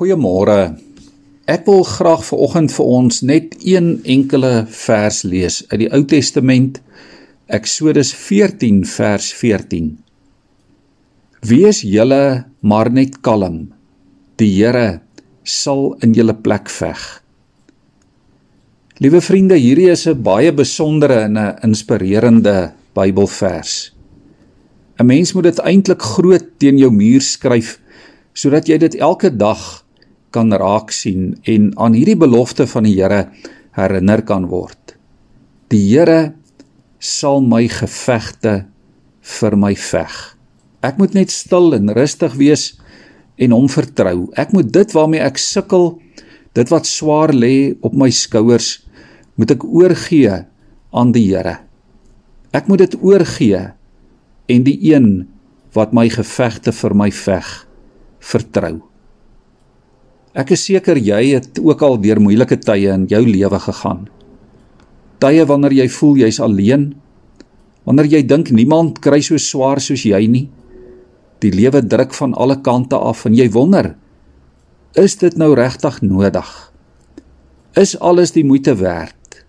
Goeiemôre. Ek wil graag vanoggend vir ons net een enkele vers lees uit die Ou Testament, Eksodus 14 vers 14. Wees julle maar net kalm. Die Here sal in julle plek veg. Liewe vriende, hierdie is 'n baie besondere en 'n inspirerende Bybelvers. 'n Mens moet dit eintlik groot teen jou muur skryf sodat jy dit elke dag kan raak sien en aan hierdie belofte van die Here herinner kan word. Die Here sal my gevegte vir my veg. Ek moet net stil en rustig wees en hom vertrou. Ek moet dit waarmee ek sukkel, dit wat swaar lê op my skouers, moet ek oorgee aan die Here. Ek moet dit oorgee en die een wat my gevegte vir my veg vertrou. Ek is seker jy het ook al deur moeilike tye in jou lewe gegaan. Tye wanneer jy voel jy's alleen, wanneer jy dink niemand kry so swaar soos jy nie. Die lewe druk van alle kante af en jy wonder, is dit nou regtig nodig? Is alles die moeite werd?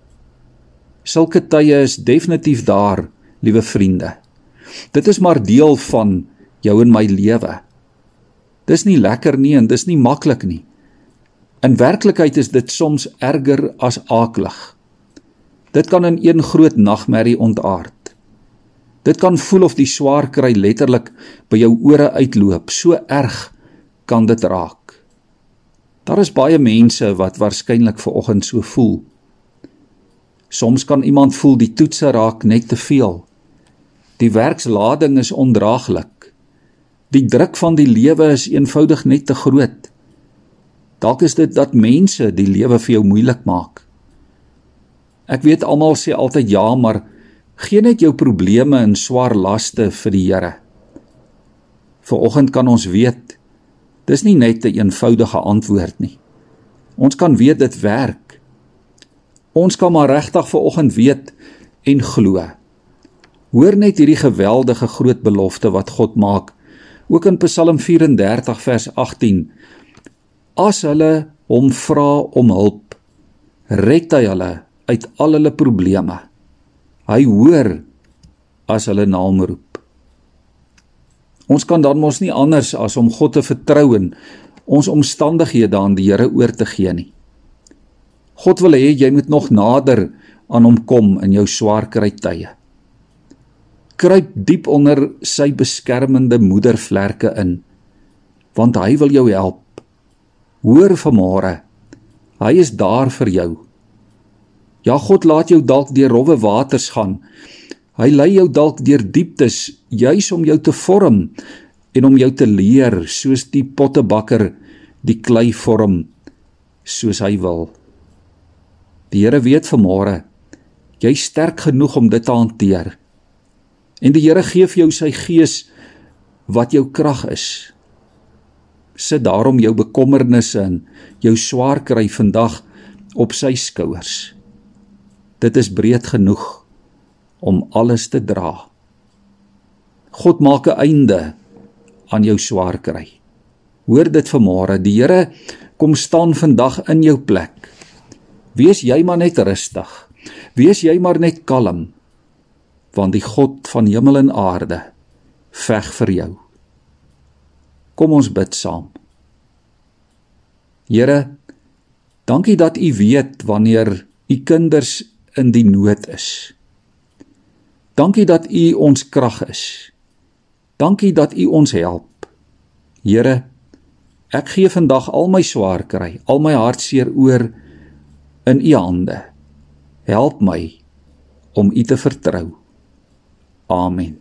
Sulke tye is definitief daar, liewe vriende. Dit is maar deel van jou en my lewe. Dis nie lekker nie en dis nie maklik nie. In werklikheid is dit soms erger as aaklig. Dit kan in een groot nagmerrie ontaard. Dit kan voel of die swaar kry letterlik by jou ore uitloop, so erg kan dit raak. Daar is baie mense wat waarskynlik ver oggend so voel. Soms kan iemand voel die toetse raak net te veel. Die werkslading is ondraaglik. Die druk van die lewe is eenvoudig net te groot. Dalk is dit dat mense die lewe vir jou moeilik maak. Ek weet almal sê altyd ja, maar gee net jou probleme en swaar laste vir die Here. Vanoggend kan ons weet dis nie net 'n een eenvoudige antwoord nie. Ons kan weet dit werk. Ons kan maar regtig vanoggend weet en glo. Hoor net hierdie geweldige groot belofte wat God maak Ook in Psalm 34 vers 18: As hulle hom vra om hulp, red hy hulle uit al hulle probleme. Hy hoor as hulle naam roep. Ons kan dan mos nie anders as om God te vertrou en ons omstandighede aan die Here oor te gee nie. God wil hê jy moet nog nader aan hom kom in jou swaar kry tye kruip diep onder sy beskermende moedervlerke in want hy wil jou help hoor vanmôre. Hy is daar vir jou. Ja God laat jou dalk deur rowwe waters gaan. Hy lei jou dalk deur dieptes juis om jou te vorm en om jou te leer soos die pottebakker die klei vorm soos hy wil. Die Here weet vanmôre jy sterk genoeg om dit te hanteer. En die Here gee vir jou sy gees wat jou krag is. Sit daarom jou bekommernisse en jou swaar kry vandag op sy skouers. Dit is breed genoeg om alles te dra. God maak 'n einde aan jou swaar kry. Hoor dit vanmôre, die Here kom staan vandag in jou plek. Wees jy maar net rustig. Wees jy maar net kalm want die God van hemel en aarde veg vir jou. Kom ons bid saam. Here, dankie dat U weet wanneer U kinders in die nood is. Dankie dat U ons krag is. Dankie dat U ons help. Here, ek gee vandag al my swaar kry, al my hartseer oor in U hande. Help my om U te vertrou. Amen.